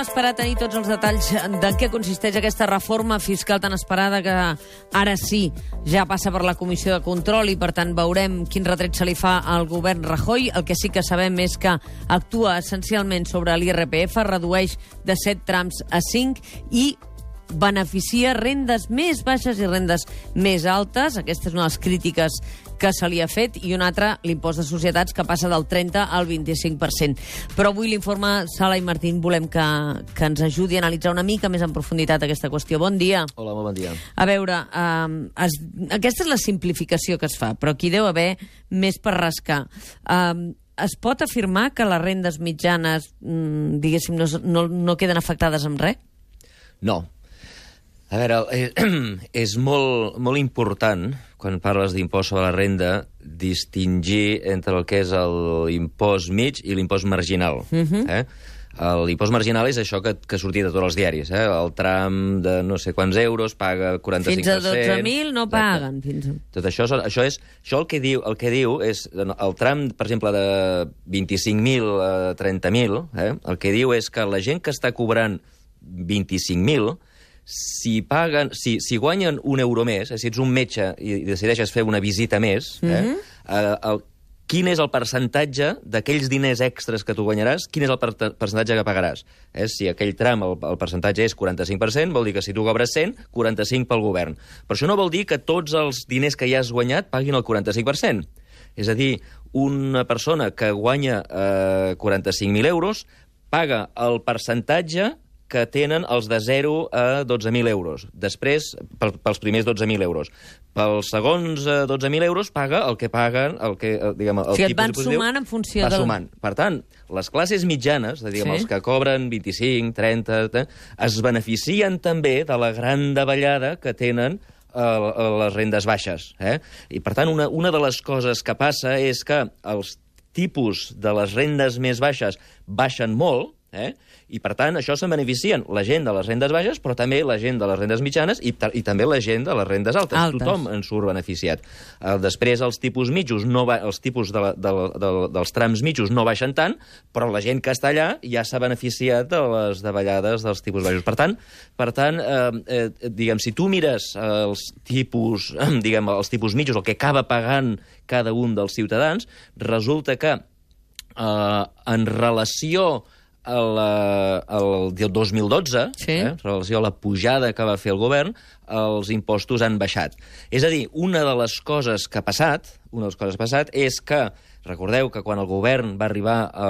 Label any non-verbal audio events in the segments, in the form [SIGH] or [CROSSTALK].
esperar tenir tots els detalls de què consisteix aquesta reforma fiscal tan esperada que ara sí ja passa per la Comissió de Control i, per tant, veurem quin retret se li fa al govern Rajoy. El que sí que sabem és que actua essencialment sobre l'IRPF, redueix de 7 trams a 5 i beneficia rendes més baixes i rendes més altes. Aquesta és una de les crítiques que se li ha fet, i una altra, l'impost de societats, que passa del 30 al 25%. Però avui l'informe Sala i Martín volem que, que ens ajudi a analitzar una mica més en profunditat aquesta qüestió. Bon dia. Hola, molt bon dia. A veure, um, es, aquesta és la simplificació que es fa, però aquí deu haver més per rascar. Um, es pot afirmar que les rendes mitjanes, mm, diguéssim, no, no, no queden afectades amb res? No. A veure, eh, [CLEARS THROAT] és molt, molt important, quan parles d'impost sobre la renda, distingir entre el que és l'impost mig i l'impost marginal. Uh -huh. eh? L'impost marginal és això que, que ha sortit de tots els diaris. Eh? El tram de no sé quants euros paga 45%. Fins a 12.000 no paguen. Fins a... Tot això, això, és, això el, que diu, el que diu és... El tram, per exemple, de 25.000 a 30.000, eh? el que diu és que la gent que està cobrant 25.000 si paguen, si, si guanyen un euro més, eh, si ets un metge i decideixes fer una visita més, eh, mm -hmm. eh, el, quin és el percentatge d'aquells diners extras que tu guanyaràs, quin és el per percentatge que pagaràs. Eh? Si aquell tram, el, el percentatge és 45%, vol dir que si tu cobres 100, 45 pel govern. Però això no vol dir que tots els diners que ja has guanyat paguin el 45%. És a dir, una persona que guanya eh, 45.000 euros paga el percentatge que tenen els de 0 a 12.000 euros. Després, pel, pels primers 12.000 euros. Pels segons eh, 12.000 euros paga el que paguen, el que, eh, diguem, el o sigui, tipus van sumant en funció va del... sumant. Per tant, les classes mitjanes, diguem, sí. els que cobren 25, 30, es beneficien també de la gran davallada que tenen eh, a les rendes baixes. Eh? I, per tant, una, una de les coses que passa és que els tipus de les rendes més baixes baixen molt, Eh? I, per tant, això se'n beneficien la gent de les rendes baixes, però també la gent de les rendes mitjanes i, i també la gent de les rendes altes. altes. Tothom en surt beneficiat. Uh, després, els tipus mitjos, no va, els tipus de la, de, de, dels trams mitjos no baixen tant, però la gent que està allà ja s'ha beneficiat de les davallades dels tipus baixos. Per tant, per tant eh, eh, diguem, si tu mires els tipus, [CLEARS THROAT] diguem, els tipus mitjos, el que acaba pagant cada un dels ciutadans, resulta que eh, en relació el, el, el 2012, sí. eh, en relació a la pujada que va fer el govern, els impostos han baixat. És a dir, una de les coses que ha passat, una de les coses que ha passat és que Recordeu que quan el govern va arribar a,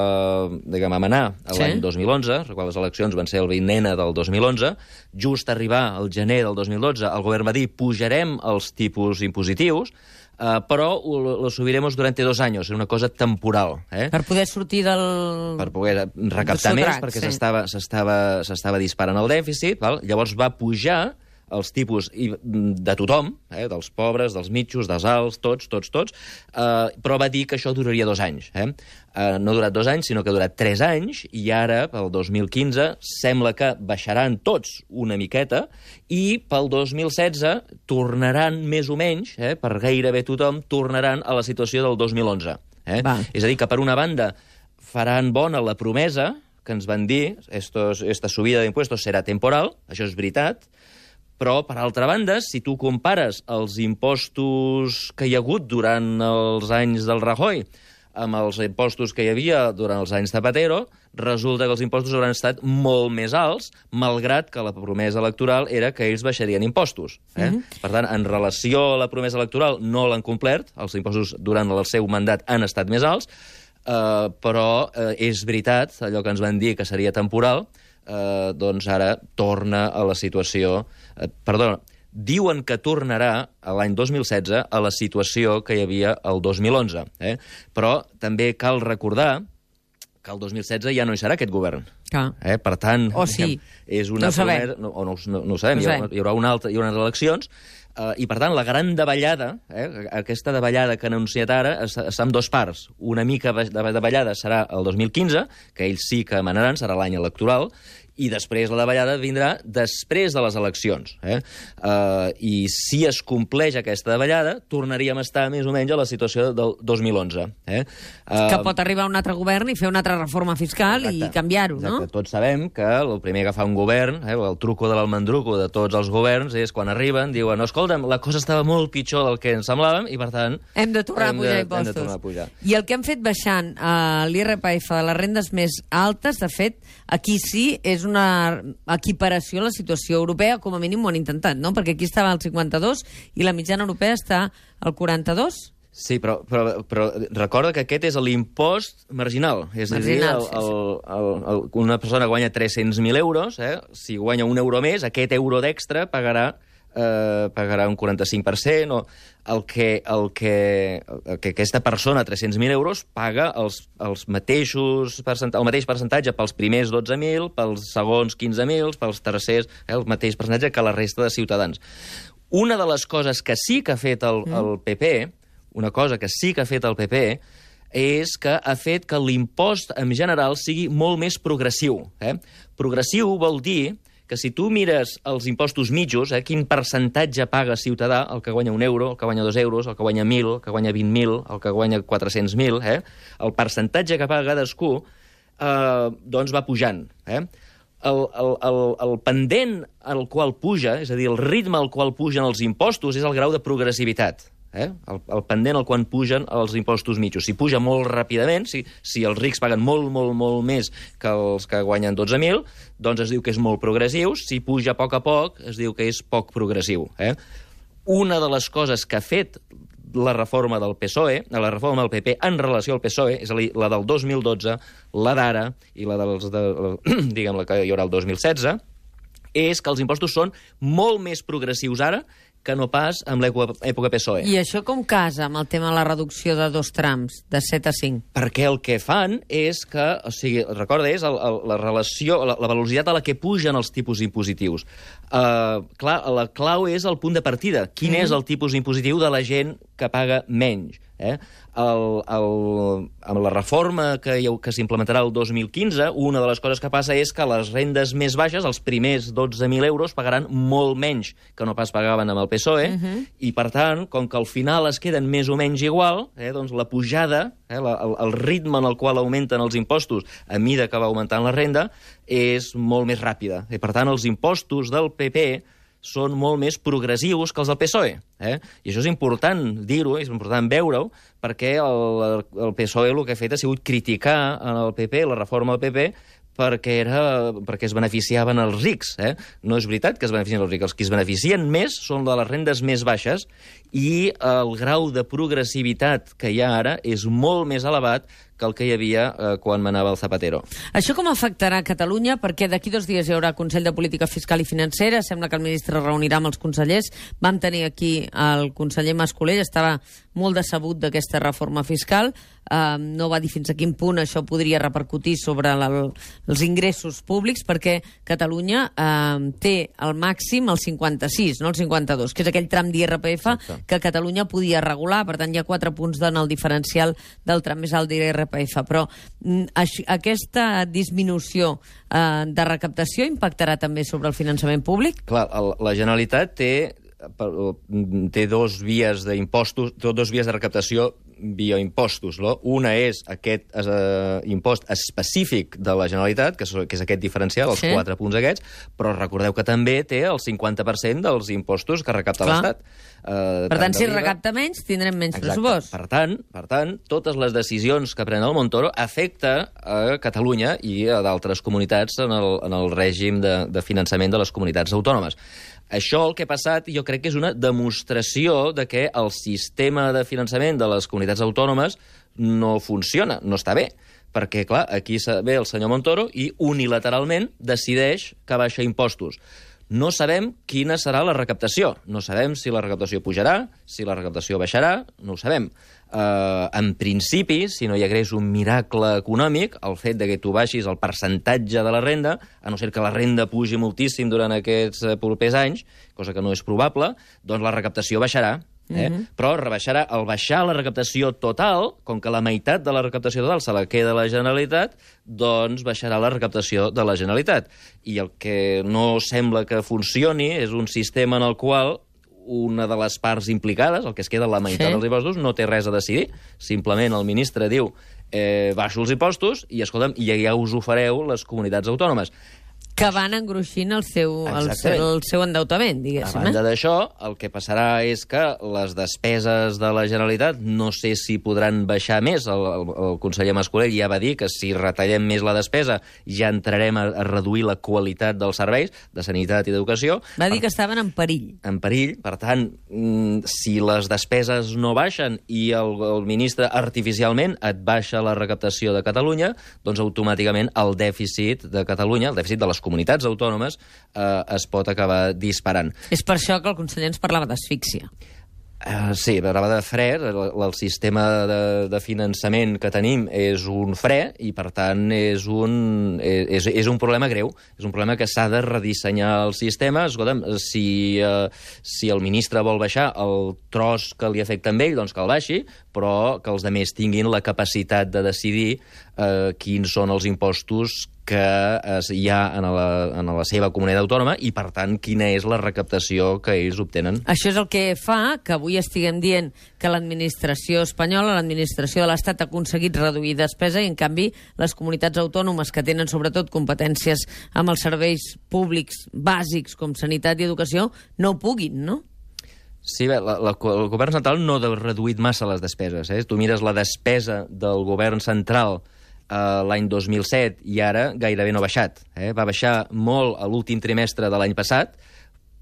diguem, a manar l'any sí. 2011, recordo les eleccions van ser el 20 del 2011, just arribar al gener del 2012, el govern va dir pujarem els tipus impositius, Uh, però lo subiremos durante dos anys, és una cosa temporal. Eh? Per poder sortir del... Per poder recaptar més, perquè s'estava sí. disparant el dèficit. Val? Llavors va pujar els tipus de tothom, eh, dels pobres, dels mitjos, dels alts, tots, tots, tots, eh, però va dir que això duraria dos anys. Eh? Eh, no ha durat dos anys, sinó que ha durat tres anys, i ara, pel 2015, sembla que baixaran tots una miqueta, i pel 2016 tornaran més o menys, eh, per gairebé tothom, tornaran a la situació del 2011. Eh? És a dir, que per una banda faran bona la promesa que ens van dir, estos, esta subida d'impuestos serà temporal, això és veritat, però, per altra banda, si tu compares els impostos que hi ha hagut durant els anys del Rajoy amb els impostos que hi havia durant els anys Zapatero, resulta que els impostos hauran estat molt més alts, malgrat que la promesa electoral era que ells baixarien impostos. Eh? Mm -hmm. Per tant, en relació a la promesa electoral, no l'han complert, els impostos durant el seu mandat han estat més alts, eh, però eh, és veritat, allò que ens van dir que seria temporal, eh, doncs ara torna a la situació... Eh, perdona, diuen que tornarà a l'any 2016 a la situació que hi havia el 2011. Eh? Però també cal recordar que el 2016 ja no hi serà aquest govern. Ah. Eh? Per tant, o sí. és una no promesa... No, o no, no, no ho sabem, no hi, haurà, hi haurà una altra, hi haurà unes eleccions, eh, i per tant la gran davallada, eh, aquesta davallada que han anunciat ara, està en dos parts. Una mica de davallada serà el 2015, que ells sí que manaran, serà l'any electoral, i després la davallada vindrà després de les eleccions. Eh? Uh, I si es compleix aquesta davallada, tornaríem a estar més o menys a la situació del 2011. Eh? Uh, que pot arribar un altre govern i fer una altra reforma fiscal exacte, i canviar-ho, no? Tots sabem que el primer que fa un govern, eh, el truco de l'almendruco de tots els governs, és quan arriben, diuen, no, escolta'm, la cosa estava molt pitjor del que ens semblàvem i, per tant... Hem de tornar hem a pujar de, impostos. Hem de tornar a pujar. I el que hem fet baixant uh, l'IRPF de les rendes més altes, de fet, aquí sí és una equiparació a la situació europea, com a mínim ho han intentat, no? Perquè aquí estava al 52 i la mitjana europea està al 42? Sí, però, però, però recorda que aquest és l'impost marginal. És marginal, a dir, el, el, el, el, una persona guanya 300.000 euros, eh? si guanya un euro més, aquest euro d'extra pagarà eh, pagarà un 45%, o el que, el que, el que aquesta persona, 300.000 euros, paga els, els mateixos el mateix percentatge pels primers 12.000, pels segons 15.000, pels tercers, eh, el mateix percentatge que la resta de ciutadans. Una de les coses que sí que ha fet el, mm. el PP, una cosa que sí que ha fet el PP, és que ha fet que l'impost en general sigui molt més progressiu. Eh? Progressiu vol dir que si tu mires els impostos mitjos, eh, quin percentatge paga ciutadà, el que guanya un euro, el que guanya dos euros, el que guanya 1.000, el que guanya 20.000, el que guanya 400.000, eh, el percentatge que paga cadascú eh, doncs va pujant. Eh? El, el, el, el pendent al qual puja, és a dir, el ritme al qual pugen els impostos, és el grau de progressivitat eh? el, el pendent al quan pugen els impostos mitjos. Si puja molt ràpidament, si, si els rics paguen molt, molt, molt més que els que guanyen 12.000, doncs es diu que és molt progressiu. Si puja a poc a poc, es diu que és poc progressiu. Eh? Una de les coses que ha fet la reforma del PSOE, la reforma del PP en relació al PSOE, és a dir, la del 2012, la d'ara i la dels, de, diguem, la [CLEARS THROAT] que hi haurà el 2016, és que els impostos són molt més progressius ara que no pas amb l'època PSOE. I això com casa amb el tema de la reducció de dos trams, de 7 a 5? Perquè el que fan és que, o sigui, recorda, és el, el, la relació, la, la velocitat a la que pugen els tipus impositius. Uh, clar, la clau és el punt de partida. Quin mm és el tipus impositiu de la gent que paga menys? Eh? El, el, amb la reforma que, que s'implementarà el 2015, una de les coses que passa és que les rendes més baixes, els primers 12.000 euros, pagaran molt menys que no pas pagaven amb el PSOE, uh -huh. i per tant, com que al final es queden més o menys igual, eh, doncs la pujada, eh, la, el, el ritme en el qual augmenten els impostos a mida que va augmentant la renda, és molt més ràpida. I per tant, els impostos del PP són molt més progressius que els del PSOE. Eh? I això és important dir-ho, és important veure-ho, perquè el, el PSOE el que ha fet ha sigut criticar el PP, la reforma del PP, perquè, era, perquè es beneficiaven els rics. Eh? No és veritat que es beneficien els rics. Els que es beneficien més són de les rendes més baixes i el grau de progressivitat que hi ha ara és molt més elevat que el que hi havia eh, quan manava el Zapatero. Això com afectarà Catalunya? Perquè d'aquí dos dies hi haurà Consell de Política Fiscal i Financera, sembla que el ministre reunirà amb els consellers. Vam tenir aquí el conseller Mascolell, estava molt decebut d'aquesta reforma fiscal, eh, no va dir fins a quin punt això podria repercutir sobre la, els ingressos públics, perquè Catalunya eh, té el màxim el 56, no el 52, que és aquell tram d'IRPF que Catalunya podia regular, per tant hi ha quatre punts en el diferencial del tram més alt d'IRPF l'IRPF, però mm, aquesta disminució eh, de recaptació impactarà també sobre el finançament públic? Clar, el, la Generalitat té té dos vies d'impostos, dos vies de recaptació via impostos. No? Una és aquest eh, impost específic de la Generalitat, que és, que és aquest diferencial, els sí. quatre punts aquests, però recordeu que també té el 50% dels impostos que recapta l'Estat. Eh, per tant, si recapta menys, tindrem menys Exacte. pressupost. Per tant, per tant, totes les decisions que pren el Montoro afecta a Catalunya i a d'altres comunitats en el, en el règim de, de finançament de les comunitats autònomes. Això el que ha passat, jo crec que és una demostració de que el sistema de finançament de les comunitats autònomes no funciona, no està bé. Perquè, clar, aquí ve el senyor Montoro i unilateralment decideix que baixa impostos. No sabem quina serà la recaptació. No sabem si la recaptació pujarà, si la recaptació baixarà, no ho sabem. Uh, en principi, si no hi hagués un miracle econòmic, el fet de que tu baixis el percentatge de la renda, a no ser que la renda pugi moltíssim durant aquests uh, propers anys, cosa que no és probable, doncs la recaptació baixarà Eh? Mm -hmm. Però rebaixarà, al baixar la recaptació total, com que la meitat de la recaptació total se la queda la Generalitat, doncs baixarà la recaptació de la Generalitat. I el que no sembla que funcioni és un sistema en el qual una de les parts implicades, el que es queda la meitat sí. dels impostos, no té res a decidir. Simplement el ministre diu eh, baixo els impostos i, escolta'm, ja, ja us ho fareu les comunitats autònomes que van engruixint el seu, el, el seu endeutament, diguéssim. A banda eh? d'això, el que passarà és que les despeses de la Generalitat no sé si podran baixar més. El, el, el conseller Mascolell ja va dir que si retallem més la despesa ja entrarem a, a reduir la qualitat dels serveis de sanitat i d'educació. Va dir que estaven en perill. En perill. Per tant, mm, si les despeses no baixen i el, el ministre artificialment et baixa la recaptació de Catalunya, doncs automàticament el dèficit de Catalunya, el dèficit de les comunitats comunitats autònomes eh, es pot acabar disparant. És per això que el conseller ens parlava d'asfíxia. Uh, sí, parlava de fre, el, el sistema de, de finançament que tenim és un fre i, per tant, és un, és, és un problema greu. És un problema que s'ha de redissenyar el sistema. Escolta'm, si, uh, si el ministre vol baixar el tros que li afecta a ell, doncs que el baixi, però que els altres tinguin la capacitat de decidir uh, quins són els impostos que hi ha en la, en la seva comunitat autònoma i, per tant, quina és la recaptació que ells obtenen. Això és el que fa que avui estiguem dient que l'administració espanyola, l'administració de l'Estat ha aconseguit reduir despesa i, en canvi, les comunitats autònomes que tenen sobretot competències amb els serveis públics bàsics com sanitat i educació no puguin, no? Sí, bé, la, la, el govern central no ha reduït massa les despeses. Eh? Tu mires la despesa del govern central eh, l'any 2007 i ara gairebé no ha baixat. Eh? Va baixar molt a l'últim trimestre de l'any passat,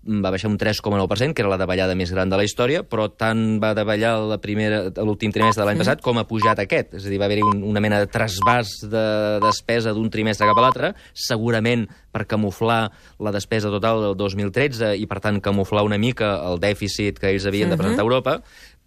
va baixar un 3,9%, que era la davallada més gran de la història, però tant va davallar l'últim trimestre de l'any passat com ha pujat aquest. És a dir, va haver-hi un, una mena de trasbàs de despesa d'un trimestre cap a l'altre, segurament per camuflar la despesa total del 2013 i, per tant, camuflar una mica el dèficit que ells havien de presentar a Europa,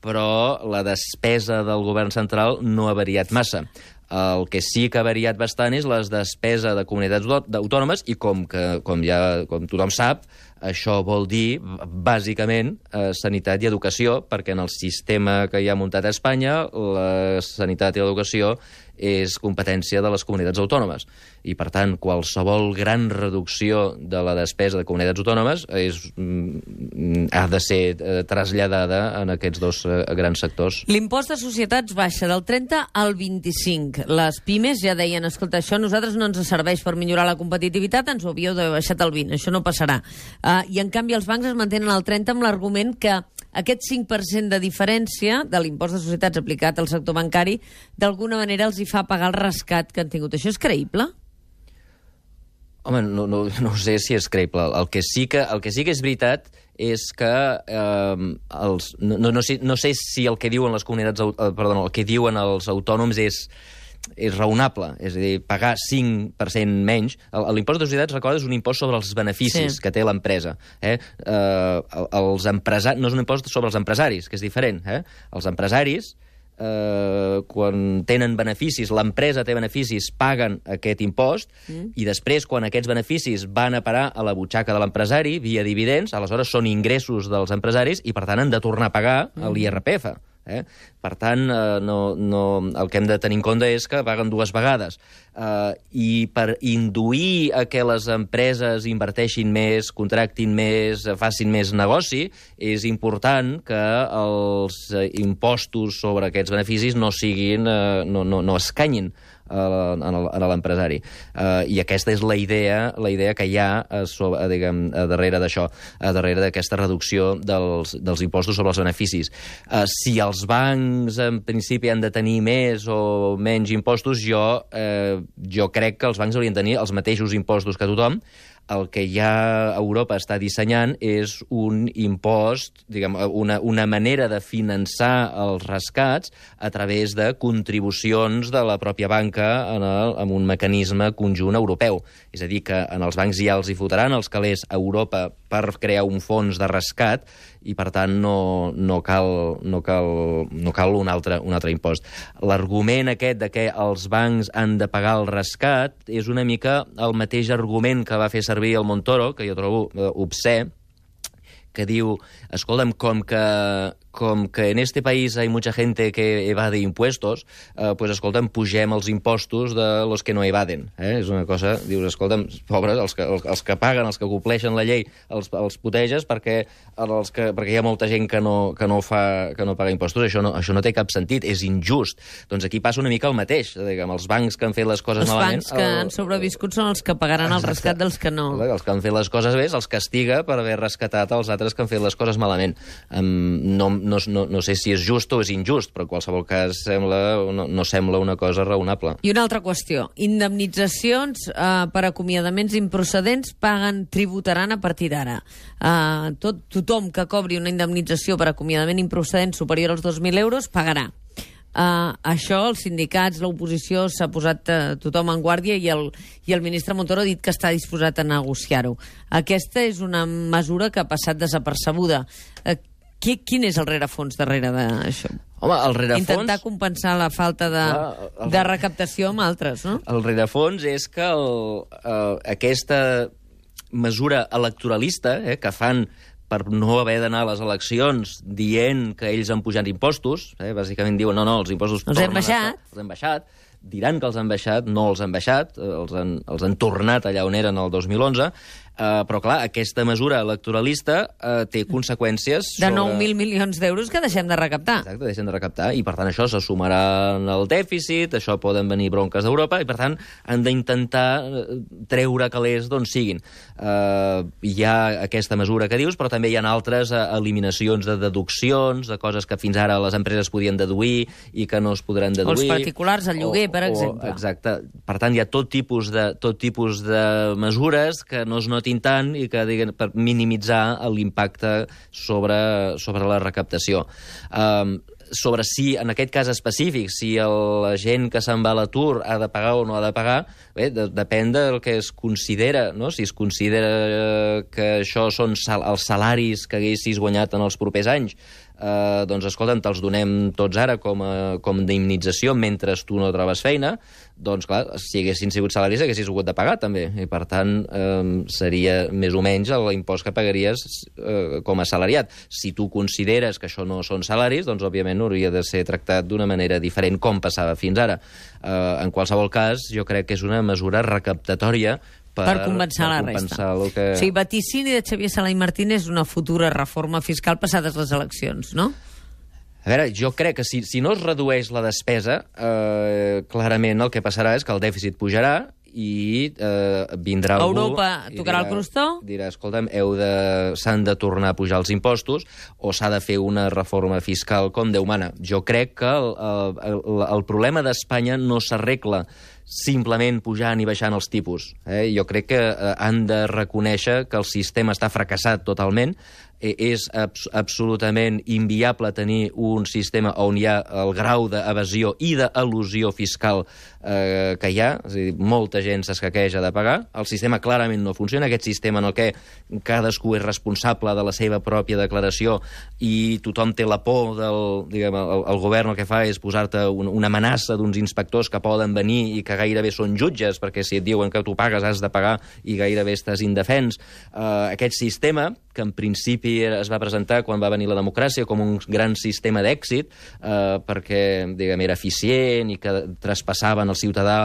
però la despesa del govern central no ha variat massa. El que sí que ha variat bastant és les despeses de comunitats autònomes i com, que, com, ja, com tothom sap, això vol dir, bàsicament, eh, sanitat i educació, perquè en el sistema que hi ha muntat a Espanya, la sanitat i l'educació és competència de les comunitats autònomes. I, per tant, qualsevol gran reducció de la despesa de comunitats autònomes és, mm, ha de ser eh, traslladada en aquests dos eh, grans sectors. L'impost de societats baixa del 30 al 25. Les pimes ja deien, escolta, això nosaltres no ens serveix per millorar la competitivitat, ens ho havíeu d'haver baixat al 20, això no passarà. Uh, I, en canvi, els bancs es mantenen al 30 amb l'argument que aquest 5% de diferència de l'impost de societats aplicat al sector bancari d'alguna manera els hi fa pagar el rescat que han tingut. Això és creïble? Home, no, no, no sé si és creïble. El que sí que, el que, sí que és veritat és que eh, els, no, no, sé, no sé si el que diuen les comunitats, eh, perdó, el que diuen els autònoms és és raonable, és a dir, pagar 5% menys. L'impost de societats, recorda, és un impost sobre els beneficis sí. que té l'empresa. Eh? Eh, els empresaris... No és un impost sobre els empresaris, que és diferent. Eh? Els empresaris, eh, quan tenen beneficis, l'empresa té beneficis, paguen aquest impost, mm. i després, quan aquests beneficis van a parar a la butxaca de l'empresari, via dividends, aleshores són ingressos dels empresaris i, per tant, han de tornar a pagar mm. l'IRPF. Eh? Per tant, eh, no, no, el que hem de tenir en compte és que paguen dues vegades. Eh, I per induir a que les empreses inverteixin més, contractin més, facin més negoci, és important que els impostos sobre aquests beneficis no siguin, eh, no, no, no escanyin a l'empresari. Uh, I aquesta és la idea la idea que hi ha a, sobre, a, diguem, a darrere d'això, a darrere d'aquesta reducció dels, dels impostos sobre els beneficis. Uh, si els bancs, en principi, han de tenir més o menys impostos, jo, uh, jo crec que els bancs haurien de tenir els mateixos impostos que tothom, el que ja Europa està dissenyant és un impost, diguem, una, una manera de finançar els rescats a través de contribucions de la pròpia banca en, el, en un mecanisme conjunt europeu. És a dir, que en els bancs ja els hi fotran els calés a Europa per crear un fons de rescat i, per tant, no, no, cal, no, cal, no cal un altre, un altre impost. L'argument aquest de que els bancs han de pagar el rescat és una mica el mateix argument que va fer servir el Montoro, que jo trobo eh, que diu, escolta'm, com que, com que en este país hay mucha gente que evade impuestos, eh, pues, escolta'm, pugem els impostos de los que no evaden. Eh? És una cosa, dius, escolta'm, pobres, els que, els, els que paguen, els que compleixen la llei, els, els puteges perquè, els que, perquè hi ha molta gent que no, que no, fa, que no paga impostos. Això no, això no té cap sentit, és injust. Doncs aquí passa una mica el mateix. Diguem, els bancs que han fet les coses els malament... Els bancs que el... han sobreviscut són els que pagaran el rescat dels que no. Els que han fet les coses bé els castiga per haver rescatat els altres que han fet les coses malament. Um, no, no, no, no sé si és just o és injust, però en qualsevol cas sembla, no, no sembla una cosa raonable. I una altra qüestió. Indemnitzacions eh, per acomiadaments improcedents paguen, tributaran a partir d'ara. Eh, tot, tothom que cobri una indemnització per acomiadament improcedent superior als 2.000 euros pagarà. Uh, això, els sindicats, l'oposició, s'ha posat uh, tothom en guàrdia i el, i el ministre Montoro ha dit que està disposat a negociar-ho. Aquesta és una mesura que ha passat desapercebuda. Uh, qui, quin és el rerefons darrere d'això? Home, el rerefons... Intentar compensar la falta de, ah, el... de recaptació amb altres, no? El rerefons és que el, uh, aquesta mesura electoralista eh, que fan per no haver d'anar a les eleccions dient que ells han pujat impostos, eh, bàsicament diuen no, no, els impostos... Els hem baixat. Estar, els hem baixat, diran que els han baixat, no els han baixat, eh, els han, els han tornat allà on eren el 2011, Uh, però, clar, aquesta mesura electoralista uh, té conseqüències... De sobre... 9.000 milions d'euros que deixem de recaptar. Exacte, deixem de recaptar, i per tant això se sumarà al dèficit, això poden venir bronques d'Europa, i per tant han d'intentar eh, treure calés d'on siguin. Uh, hi ha aquesta mesura que dius, però també hi ha altres uh, eliminacions de deduccions, de coses que fins ara les empreses podien deduir i que no es podran deduir. O els particulars, el lloguer, o, per exemple. O, exacte. Per tant, hi ha tot tipus de, tot tipus de mesures que no es notin notin tant i que diguen, per minimitzar l'impacte sobre, sobre la recaptació. Um, sobre si, en aquest cas específic, si el, la gent que se'n va a l'atur ha de pagar o no ha de pagar, bé, de, depèn del que es considera, no? Si es considera que això són sal, els salaris que haguessis guanyat en els propers anys, eh, doncs escolta'm, te'ls donem tots ara com a, com d'indemnització mentre tu no trobes feina, doncs clar, si haguessin sigut salaris haguessis hagut de pagar també, i per tant eh, seria més o menys l'impost que pagaries eh, com a salariat. Si tu consideres que això no són salaris, doncs òbviament hauria de ser tractat d'una manera diferent com passava fins ara. Eh, en qualsevol cas, jo crec que és una mesura recaptatòria per, per compensar per la compensar resta. Que... O sigui, vaticini de Xavier Sala i Martínez una futura reforma fiscal passades les eleccions, no? A veure, jo crec que si, si no es redueix la despesa, eh, clarament el que passarà és que el dèficit pujarà i eh, vindrà algú... Europa tocarà dirà, el crostó? Dirà, escolta'm, de... s'han de tornar a pujar els impostos o s'ha de fer una reforma fiscal com Déu mana. Jo crec que el, el, el, el problema d'Espanya no s'arregla simplement pujant i baixant els tipus. Eh? Jo crec que eh, han de reconèixer que el sistema està fracassat totalment, eh, és abs absolutament inviable tenir un sistema on hi ha el grau d'evasió i d'elusió fiscal eh, que hi ha, és a dir, molta gent s'escaqueja de pagar, el sistema clarament no funciona, aquest sistema en el que cadascú és responsable de la seva pròpia declaració i tothom té la por del, diguem, el, el govern el que fa és posar-te un, una amenaça d'uns inspectors que poden venir i que gairebé són jutges, perquè si et diuen que tu pagues has de pagar i gairebé estàs indefens. Uh, aquest sistema, que en principi es va presentar quan va venir la democràcia com un gran sistema d'èxit, uh, perquè diguem, era eficient i que traspassaven al ciutadà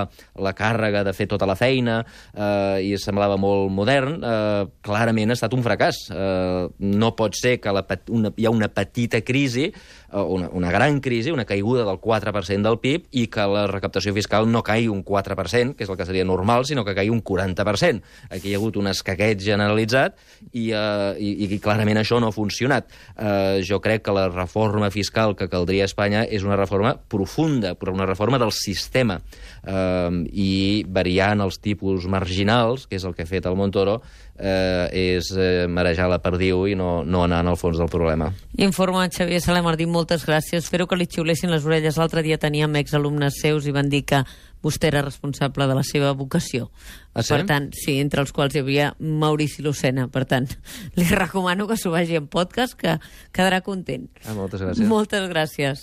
la càrrega de fer tota la feina uh, i semblava molt modern, uh, clarament ha estat un fracàs. Uh, no pot ser que la, una, hi ha una petita crisi, una, una gran crisi, una caiguda del 4% del PIB i que la recaptació fiscal no caigui un 4%, que és el que seria normal, sinó que caigui un 40%. Aquí hi ha hagut un escaqueig generalitzat i, uh, i, i clarament això no ha funcionat. Uh, jo crec que la reforma fiscal que caldria a Espanya és una reforma profunda, però una reforma del sistema uh, i variant els tipus marginals, que és el que ha fet el Montoro, eh, és eh, marejar la perdiu i no, no anar en el fons del problema. Informa Xavier Salamardí, moltes gràcies. Espero que li xiulessin les orelles. L'altre dia teníem exalumnes seus i van dir que vostè era responsable de la seva vocació. Ah, sí? Per tant, sí, entre els quals hi havia Maurici Lucena. Per tant, li recomano que s'ho vagi en podcast, que quedarà content. Ah, moltes gràcies. Moltes gràcies.